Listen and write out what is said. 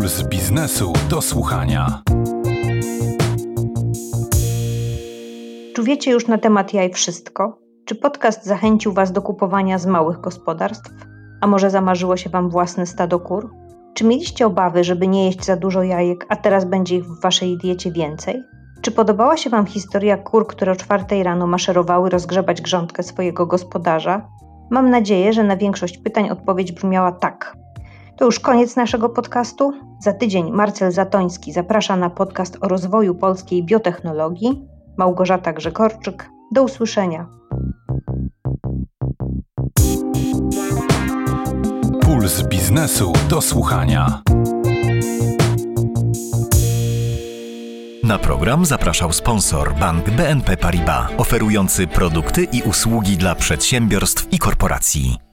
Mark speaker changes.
Speaker 1: Puls biznesu do słuchania.
Speaker 2: Czy wiecie już na temat jaj wszystko? Czy podcast zachęcił Was do kupowania z małych gospodarstw? A może zamarzyło się Wam własne stado kur? Czy mieliście obawy, żeby nie jeść za dużo jajek, a teraz będzie ich w Waszej diecie więcej? Czy podobała się Wam historia kur, które o czwartej rano maszerowały rozgrzebać grządkę swojego gospodarza? Mam nadzieję, że na większość pytań odpowiedź brzmiała tak. To już koniec naszego podcastu. Za tydzień Marcel Zatoński zaprasza na podcast o rozwoju polskiej biotechnologii. Małgorzata Grzegorczyk. Do usłyszenia.
Speaker 1: Puls biznesu do słuchania.
Speaker 3: Na program zapraszał sponsor bank BNP Paribas, oferujący produkty i usługi dla przedsiębiorstw i korporacji.